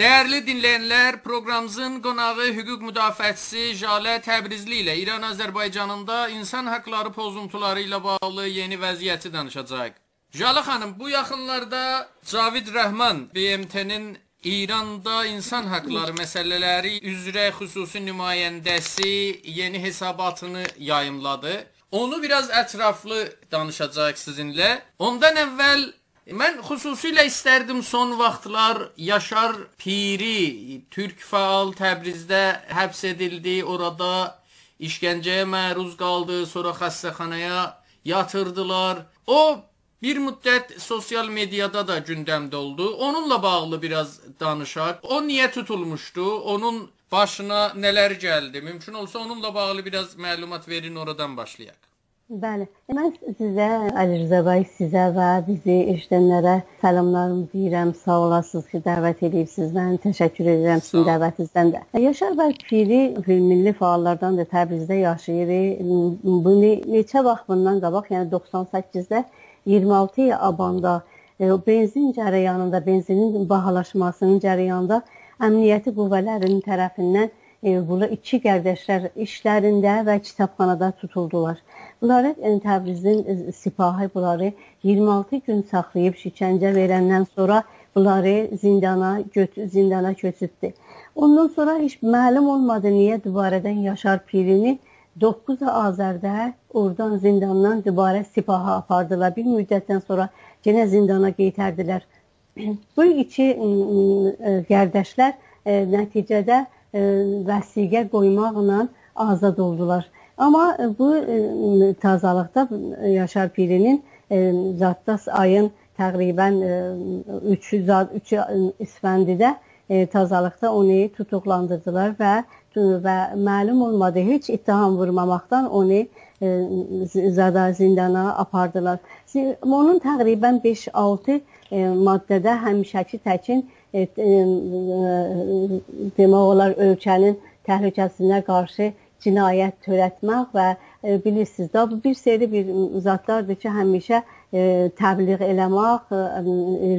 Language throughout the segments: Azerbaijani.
Dəyərli dinləyənlər, proqramımızın qonağı hüquq müdafiəçisi Jalə Təbrizli ilə İran Azərbaycanında insan haqqları pozuntuları ilə bağlı yeni vəziyyəti danışacağıq. Jalə xanım, bu yaxınlarda Cavid Rəhman BMT-nin İranda insan haqqları məsələləri üzrə xüsusi nümayəndəsi yeni hesabatını yayımladı. Onu biraz ətraflı danışacağıq sizinlə. Ondan əvvəl Mən xüsusilə istərdim son vaxtlar Yaşar Piri, türk faal Təbrizdə həbs edildi, orada işgəncəyə məruz qaldı, sonra xəstəxanaya yatırdılar. O bir müddət sosial mediada da gündəmdə oldu. Onunla bağlı biraz danışaq. O niyə tutulmuşdu? Onun başına nələr gəldi? Mümkün olsa onunla bağlı biraz məlumat verin, oradan başlayaq. Bəli. Mən sizə Əli Rza bəy, sizə və bizi eşidənlərə salamlarımı deyirəm. Sağ olasınız ki, dəvət edibsiniz. Mən təşəkkür edirəm sizin dəvətinizdən də. Yaşar bəy Piri milli fəallardan da Təbrizdə yaşayır. Bu neçə vaxt bundan qabaq, yəni 98-də 26 abanda e, benzin cərəyanında, benzinin bahalaşmasının cərəyanında əmniyyəti qüvvələrinin tərəfindən e, burada iki qardaşlar işlərində və kitabxanada tutuldular. Bunları yəni, Təbrizin e, sipahı bunları 26 gün saxlayıb şikəncə verəndən sonra bunları zindana göt zindana köçürdü. Ondan sonra heç məlum olmadı niyə dübarədən Yaşar Pirini 9 Azərdə oradan zindandan dübarə sipaha apardılar. Bir müddətdən sonra yenə zindana qaytardilər. Bu iki qardaşlar e, nəticədə vəsiqə qoymaqla azad oldular. Amma e, bu e, tazalıqda Yaşar Pirinin e, Zatdas ayın təqribən 3 3 İsfəndidə tazalıqda onu tutuqlandırdılar və və məlum olmadı heç ittiham vurmamaqdan onu zada zindana apardılar. Onun təqribən 5-6 maddədə həmişəki təkin demək olar ölkənin təhlükəsinə qarşı cinayət törətmək və e, bilirsiniz də bu bir seri bir zatlardır ki, həmişə e, təbliğ eləmək e,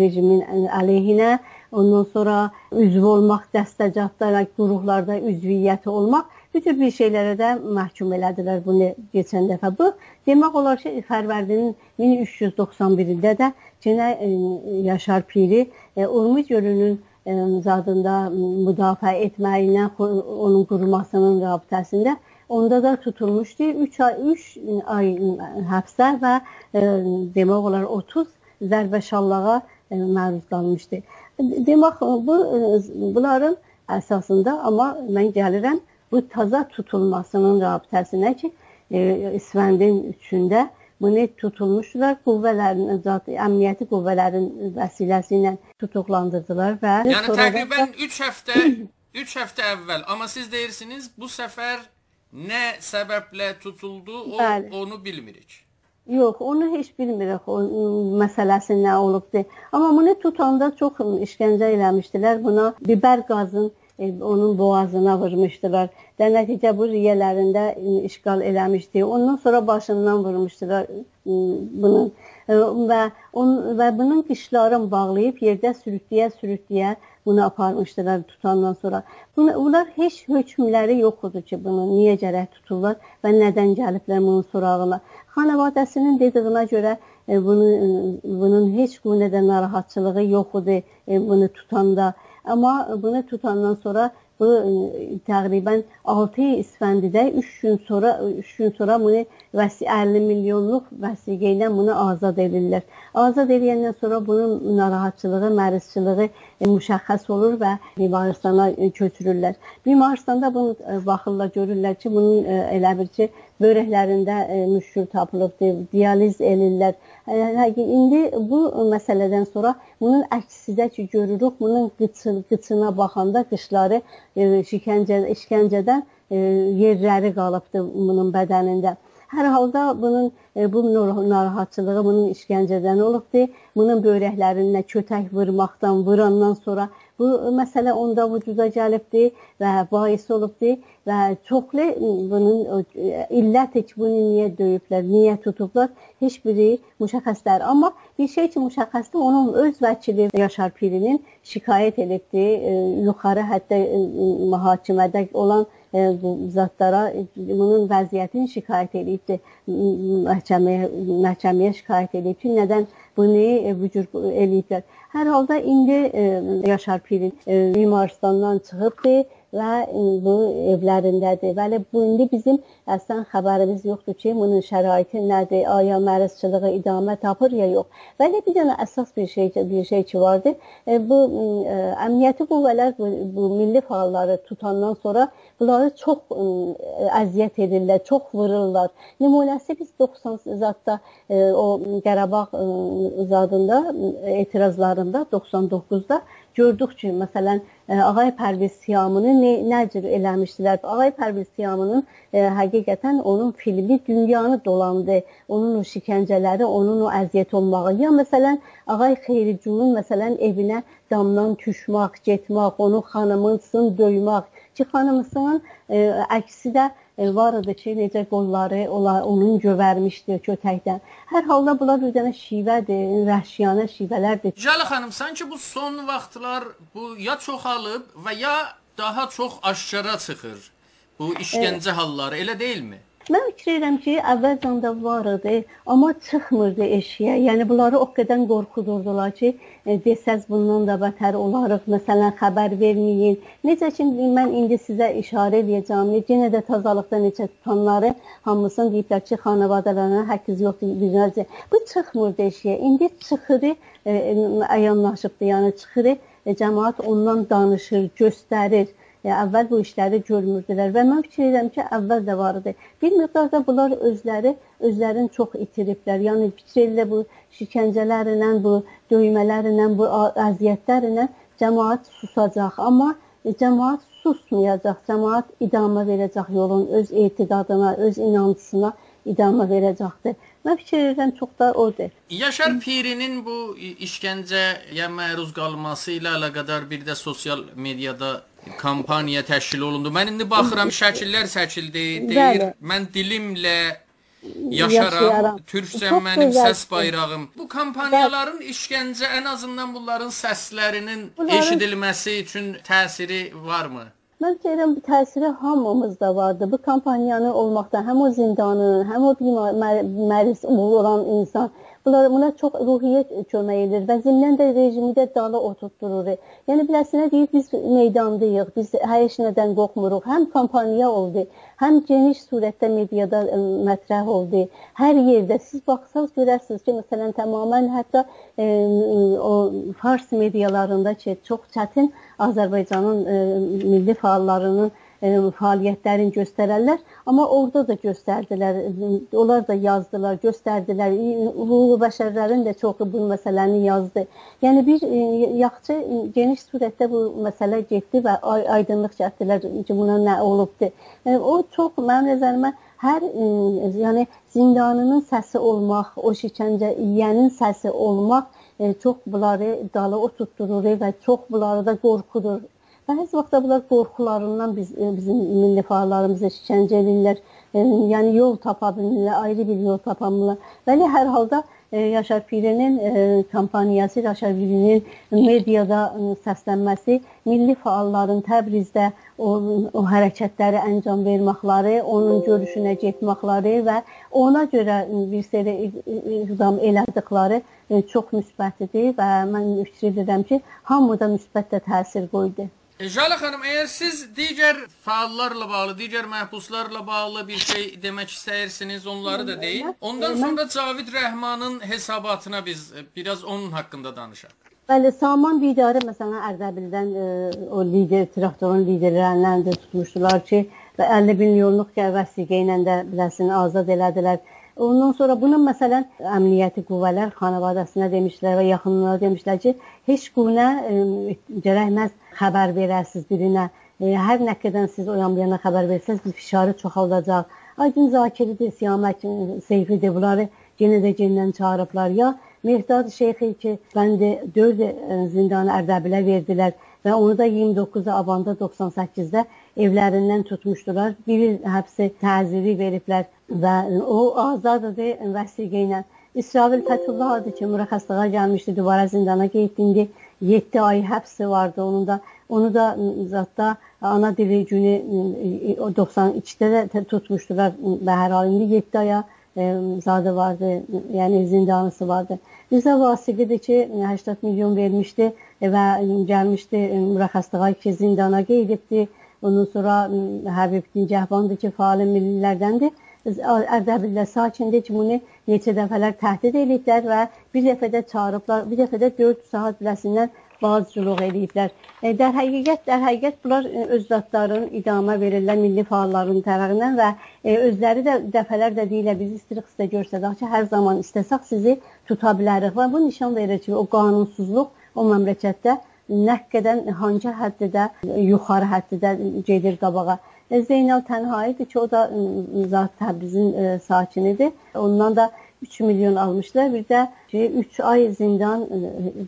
rejimin əleyhinə, ondan sonra üzv olmaq, dəstəcatlara, qurumlarda üzviyyəti olmaq bu tür bir şeylərə də məhkum elədilər bunu keçən dəfə. Bu demək olar ki, Fərvərdinin 1391-də də yenə e, Yaşar Piri e, Urmic gölünün zadında müdafiə etməyindən onun qurulmasının rabitəsində onda da tutulmuşdu. 3 ay 3 ay həbsə və e, demək olar 30 zərbə şallağa e, məruz qalmışdı. Demək bu e, bunların əsasında amma mən gəlirəm bu taza tutulmasının rabitəsinə ki, İsfəndin 3-də bunu tutulmuşdular. Qüvvələrin, zat əmniyyəti qüvvələrin vəsiləsi ilə tutuqlandırdılar və Yəni təqribən 3 həftə 3 həftə əvvəl, amma siz deyirsiniz bu səfər nə səbəblə tutuldu, o Bəli. onu bilmirik. Yox, onu heç bilmirik o məsələsi nə olubdu. Amma bunu tutanda çox işgəncə eləmişdilər. Buna biber qazın e, onun boğazına vurmuşdular. Və nəticə bu riyələrində işğal eləmişdi. Ondan sonra başından vurmuşdular bunun və on və bunun qışlarını bağlayıb yerdə sürütləyə-sürütləyə bunu aparmışdılar tutandan sonra. Bunlar heç hökmləri yox idi ki, bunu niyə gərək tuturlar və nədən gəliblər bunun sorağına. Xanavadəsinin dediyinə görə e, bunu bunun heç qünədə narahatçılığı yox idi e, bunu tutanda. Amma bunu tutandan sonra bu e, təqribən 6 İsfəndidə 3 gün sonra 3 gün sonra bunu vəsi 50 milyonluq vəsiqə ilə bunu azad edirlər. Azad edəndən sonra bunun narahatçılığı, mərizçiliyi müşəxəs olur və Bimaristana e, köçürürlər. Bimaristanda bunu baxırlar, görürlər ki, bunun elə bir ki, börəklərində e, müşkül tapılıbdır, dializ elirlər. E, indi bu məsələdən sonra bunun əksidə ki, görürük, bunun qıçı, qıçına baxanda qışları e, şikəncə, işgəncədən e, yerləri qalıbdır bunun bədənində. Hər halda bunun e, bu narahatçılığı bunun işgəncədən olubdur. Bunun böyrəklərinə kötək vurmaqdan, vurandan sonra bu məsələ onda vücuda gəlibdir və bais olubdur və çoxlu bunun illəti ki, bunu niyə döyüblər, niyə tutublar, heç biri müşəxəslər. Amma bir şey ki, müşəxəsdə onun öz vəkili Yaşar Pirinin şikayət edibdi, yuxarı hətta mühakimədə olan bu zatlara bunun vəziyyətini şikayət edibdi. Məhkəməyə məhkəməyə şikayət edib ki, nədən bunu bu cür eləyiblər. Hər halda indi Yaşar Pirin Bimarslandan çıxıbdı və bu evlərindədir. Bəli, bu indi bizim əslən xəbərimiz yoxdur ki, bunun şəraiti nədir, aya məruzçılığı idamə tapır ya yox. Bəli, bir dənə əsas bir şey bir şey ki vardı. E, bu e, əmniyyəti qüvvələr bu, bu milli fəalları tutandan sonra bunları çox e, əziyyət edirlər, çox vururlar. Nümunəsi biz 90 zadda o Qarabağ zadında etirazlarında 99-da gördük ki, məsələn, e, Ağay Pərviz Siyamını nə, nə cür eləmişdilər. Ağay Pərviz Siyamının e, həqiqətən onun filmi dünyanı dolandı. Onun o şikəncələri, onun o əziyyət olmağı. Ya məsələn, Ağay Xeyricunun məsələn evinə damdan düşmək, getmək, onu xanımısın döymək ki, xanımısının e, əksi də E, var idi ki, necə qolları onlar onun gövərmişdi kötəkdən. Hər halda bunlar bir dənə şivədir, vəhşiyanə şivələrdir. Cələ xanım, sanki bu son vaxtlar bu ya çoxalıb və ya daha çox aşkara çıxır. Bu işgəncə e, halları, elə deyilmi? Mən fikir edirəm ki, əvvəlcən də var idi, amma çıxmırdı eşiyə. Yəni bunları o qədər qorxudurdular ki, e, desəz bundan da bətər olarıq. Məsələn, xəbər verməyin. Necə ki mən indi sizə işarə edəcəm. Yenə də təzəlikdə necə tutanları hamısını deyiblər ki, xanavadalarına həqiz yoxdur, bizəcə. Bu çıxmırdı eşiyə. İndi çıxırı e, əyanlaşıbdı, yəni çıxırı e, cəmaət ondan danışır, göstərir e, əvvəl bu işləri görmürdülər və mən fikir edirəm ki, əvvəl də var idi. Bir miqdar da bunlar özləri özlərini çox itiriblər. Yəni fikir edirlər bu şikəncələrlə, bu döymələrlə, bu əziyyətlərlə cəmaət susacaq, amma cəmaət susmayacaq. Cəmaət idamə verəcək yolun öz etiqadına, öz inancısına idamə verəcəkdir. Mən fikir edirəm çox da odur. Yaşar Pirinin bu işgəncəyə məruz qalması ilə əlaqədar bir də sosial mediada kampaniya təşkil olundu. Mən indi baxıram şəkillər çəkildi. Deyir, Bəli. mən dilimlə yaşaram, yaşayaram. Türkcəm mənim səs bayrağım. Bu kampaniyaların işgəncə ən azından bunların səslərinin bunların... eşidilməsi üçün təsiri varmı? Mən deyirəm bu təsiri hamımızda vardı. Bu kampaniyanı olmaqda həm o zindanın, həm o məris olan insan Bunlar, buna çox ruhiyyə kömək edir və zimdən də rejimi də dalı oturtdurur. Yəni biləsinə deyir, biz meydandayıq, biz heç nədən qorxmuruq. Həm kampaniya oldu, həm geniş surətdə mediada mətrəh oldu. Hər yerdə siz baxsaz görərsiniz ki, məsələn, tamamilə hətta ə, o fars medialarında ki, çox çətin Azərbaycanın ə, milli fəallarının fəaliyyətlərini göstərərlər, amma orada da göstərdilər. Onlar da yazdılar, göstərdilər. Hüquq bəşərlərin də çoxu bu məsələni yazdı. Yəni bir ə, yaxşı geniş surətdə bu məsələ getdi və aydınlıq gətirdilər ki, buna nə olubdu. Yəni, o çox mənim nəzərimə hər ə, yəni zindanının səsi olmaq, o şikəncə yeyənin səsi olmaq çox bunları dalı oturtdurur və çox bunları da qorxudur. Bəzi vaxtda bunlar qorxularından biz e, bizim milli fəallarımıza şikəncə edirlər. E, yəni yol tapa bilmirlər, ayrı bir yol tapamırlar. Bəli, hər halda e, Yaşar Pirinin kampaniyası, Yaşar Pirinin mediada səslənməsi, milli fəalların Təbrizdə o, o hərəkətləri əncam verməkləri, onun görüşünə getməkləri və ona görə bir seri iqdam elədikləri çox müsbətdir və mən fikir edirəm ki, hamıda müsbət də təsir qoydu. Jale xanım, əgər siz digər fəallarla bağlı, digər məhbuslarla bağlı bir şey demək istəyirsiniz, onları da deyin. Ondan sonra Cavid Rəhmanın hesabatına biz biraz onun haqqında danışaq. Bəli, Saman Bidarı məsələn Ərdəbildən ə, e, o lider, traktorun liderlərindən də tutmuşdular ki, və 50 milyonluq vəsiqə ilə də biləsin azad elədilər. Ondan sonra bunun məsələn əmniyyəti qüvvələr xanavadasına demişlər və yaxınlarına demişlər ki, heç günə e, gərəkməz xəbər verəsiz birinə. E, hər nə qədər siz o yan bu yana xəbər versəz, fişarı çoxaldacaq. Aydın Zakiridir, Siyamət Seyfidir, bunları yenə də gendən çağırıblar ya Mehdad Şeyxi ki, bəndi 4 e, zindanı Ərdəbilə verdilər və onu da 29 avanda 98-də evlərindən tutmuşdular. Biri həbsi təziri veriblər və o azaddır vəsiqə ilə. İsrail Fəthullah adı ki, mürəxxəsliyə gəlmişdi, duvara zindana getdi. 7 ay həbsi vardı onun da. Onu da zətdə ana dili günü 92-də də tutmuşdular Bəhər ayında 7 aya zadı vardı, yəni zindanısı vardı. Bizə vasiqidir ki, 80 milyon vermişdi və gəlmişdi mürəxxəsliyə ki, zindana qeydibdi. Ondan sonra Həbibdin Cəhbandır ki, faal millilərdəndir. Ərdəbildə sakindir ki, bunu neçə dəfələr təhdid ediblər və bir dəfə də çağırıblar, bir dəfə də 4 saat biləsindən bazculuq ediblər. E, dər həqiqət, dər həqiqət bunlar e, öz zatların idamə verirlər milli fəalların tərəfindən və e, özləri də dəfələr də deyirlər biz istirik sizə göstərdək ki, hər zaman istəsək sizi tuta bilərik və bu nişan verir ki, o qanunsuzluq o məmləkətdə nə qədər hansı həddə yuxarı həddə gedir qabağa. Zeynal Tənha idi ki, o da zat Təbrizin e, sakinidir. Ondan da 3 milyon almışlar. Bir də ki, 3 ay zindan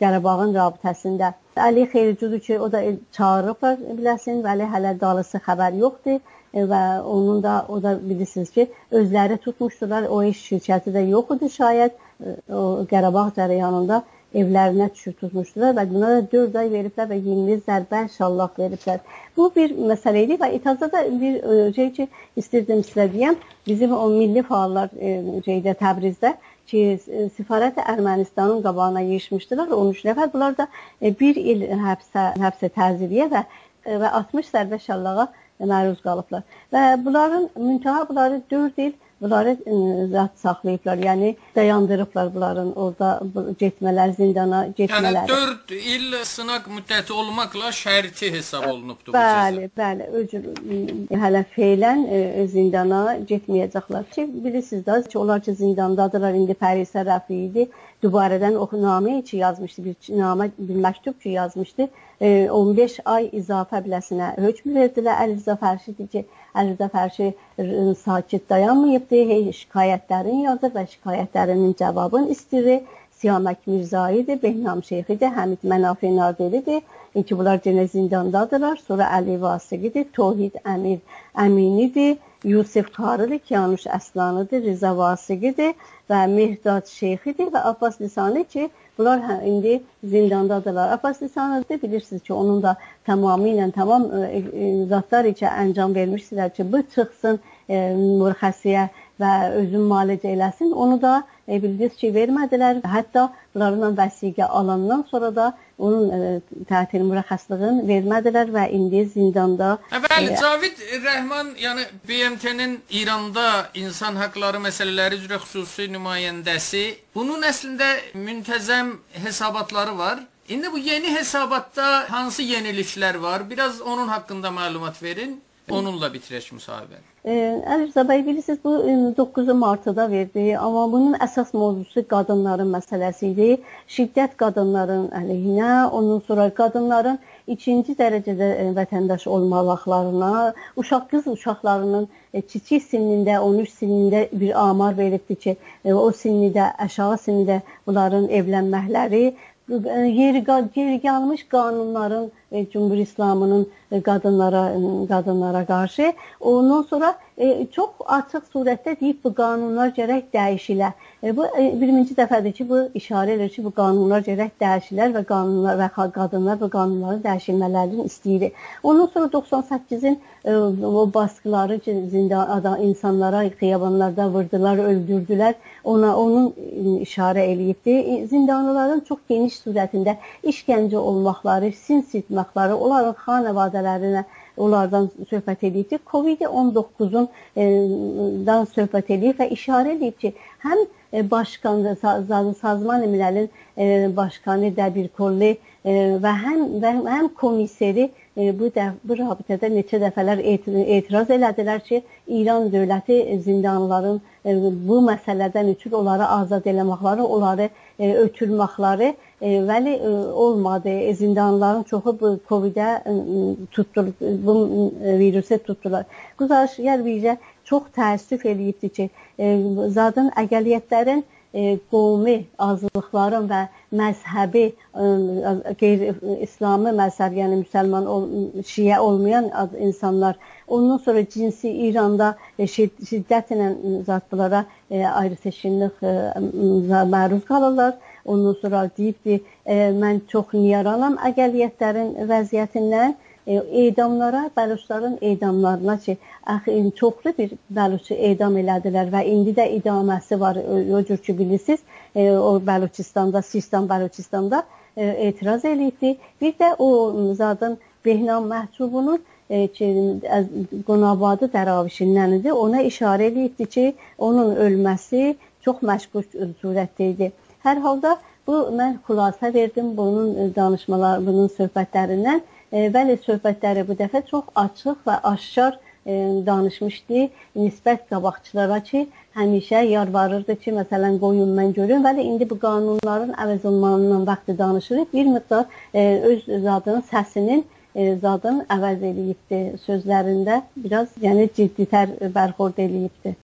Qarabağın rabitəsində. Əli Xeyircudur ki, o da çağırıblar biləsin, bəli hələ dalısı xəbər yoxdur e, və onun da o da bilirsiniz ki, özləri tutmuşdular. O iş şirkəti də yox idi şayət e, o Qarabağ cərəyanında evlərinə düşür tutmuşdular və buna da 4 ay veriblər və 20 zərbə şallaq veriblər. Bu bir məsələ idi və icazədə bir e, şey ki, istirdim sizə deyəm, bizim o milli fəallar e, şeydə Təbrizdə ki, e, Səfarət Ermənistanın qabağına yığılmışdılar 13 nəfər. Bunlar da 1 il həbsə həbsə təziriyə və və 60 zərbə şallağa məruz qalıblar. Və bunların müntəha bunları 4 il bunları e, zat saxlayıblar. Yəni dayandırıblar bunların orada getmələr, zindana getmələri. Yəni 4 il sınaq müddəti olmaqla şərti hesab olunubdu bu Bəli, cəza. bəli, öcür hələ feylən ə, e, zindana getməyəcəklər ki, bilirsiniz də ki, onlar ki zindandadırlar. İndi Pərisə Rəfi idi. Dubarədən o namə ki yazmışdı, bir namə, bir məktub ki yazmışdı. 15 ay izafə biləsinə hökm verdilər. Əliza Fərşid ki, Əliza Fərşi sakit dayanmayıbdı, hey şikayətlərini yazır və şikayətlərinin cavabını istəyir. Siyamək Mirzaidir, Behnam Şeyxidir, Həmid Mənafi Nadiridir. İki bunlar yenə zindandadırlar. Sonra Əli Vasiqidir, Tohid Əmir Əminidir, Yusif Karıdır, Kiyanuş Əslanıdır, Riza Vasiqidir və Mehdad Şeyxidir və Abbas Lisani ki, Bunlar hə, indi zindandadırlar. Abbas Lisanov da bilirsiniz ki, onun da tamamilə tamam e, e, zatlar içə əncam vermişdilər ki, bu çıxsın e, mürxəsiyə və özün müalicə eləsin. Onu da e, bildiniz ki, vermədilər. Hətta bunlarla vəsiqə alandan sonra da onun e, tətil mürəxxəsliyini vermədilər və indi zindanda. Bəli, e, Cavid Rəhman, yəni BMT-nin İranda insan hüquqları məsələləri üzrə xüsusi nümayəndəsi. Bunun əslində müntəzəm hesabatları var. İndi bu yeni hesabatda hansı yeniliklər var? Biraz onun haqqında məlumat verin. Onunla bitirək müsahibəni. Əlif Zabəy bilirsiniz bu 9 martda verdi, amma bunun əsas mövzusu qadınların məsələsi idi. Şiddət qadınların əleyhinə, ondan sonra qadınların ikinci dərəcədə vətəndaş olmalıqlarına, uşaq qız uşaqlarının kiçik sinində, 13 sinində bir amar veribdi ki, o sinnidə, aşağı sinində bunların evlənməkləri yeri geri gəlmiş qanunların e, Cümhur İslamının qadınlara e, qadınlara qarşı ondan sonra e, çox açıq surətdə deyib bu qanunlar gərək dəyişilə. Bu e, birinci dəfədir ki, bu işarə edir ki, bu qanunlar gərək dəyişilər və qanunlar və qadınlar bu qanunların dəyişilmələrini istəyir. Ondan sonra 98-in e, o baskıları zindan adam insanlara xiyabanlarda vurdular, öldürdülər. Ona onun işarə eləyibdi. Zindanlıların çox geniş surətində işgəncə olmaqları, sins etməkləri, onların xanəvadələrinə onlardan söhbət edib. Covid-19-un e, dan söhbət edib və işarə edib ki, həm e, başqan Sazman Millərin e, başqanı Dəbir Kolli və həm və həm komisseri bu da bu rabitədə neçə dəfələr etiraz elədilər ki, İran dövləti zindanlıların bu məsələdən ötürü onları azad eləməkləri, onları ötürməkləri vəli olmadı. Zindanlıların çoxu bu Covid-ə tutulur, bu virusə tutdular. Quzarışlar bizə çox təəssüf eləyibdi ki, zadın əqəliyyətlərin e, qovmi azlıqların və məzhəbi e, qeyri-İslami məzhəb, yəni müsəlman ol, şiə olmayan insanlar, ondan sonra cinsi İranda e, şiddətlə zatlara e, ayrı seçkinlik e, məruz qalırlar. Ondan sonra deyibdi, e, mən çox niyaranam əqəliyyətlərin vəziyyətindən edamlara, bəluçların edamlarına ki, axı çoxlu bir bəluçu edam elədilər və indi də idaməsi var. O cür ki bilirsiniz, o Bəluçistanda, Sistan Bəluçistanda etiraz eləyibdi. Bir də o zadın Behnam Məhcubunun ki, Qonabadı dəravişindən idi. Ona işarə eləyibdi ki, onun ölməsi çox məşkuk surətdə idi. Hər halda bu mən xülasə verdim bunun danışmalar, bunun söhbətlərindən. Bəli, söhbətləri bu dəfə çox açıq və aşkar danışmışdı nisbət qabaqçılara ki, həmişə yalvarırdı ki, məsələn, qoyun mən görüm. Bəli, indi bu qanunların əvəz olunmasından vaxtı danışırıq. Bir miqdar öz zadının səsinin zadın əvəz eləyibdi sözlərində. Biraz yəni cidditər bərxurd eləyibdi.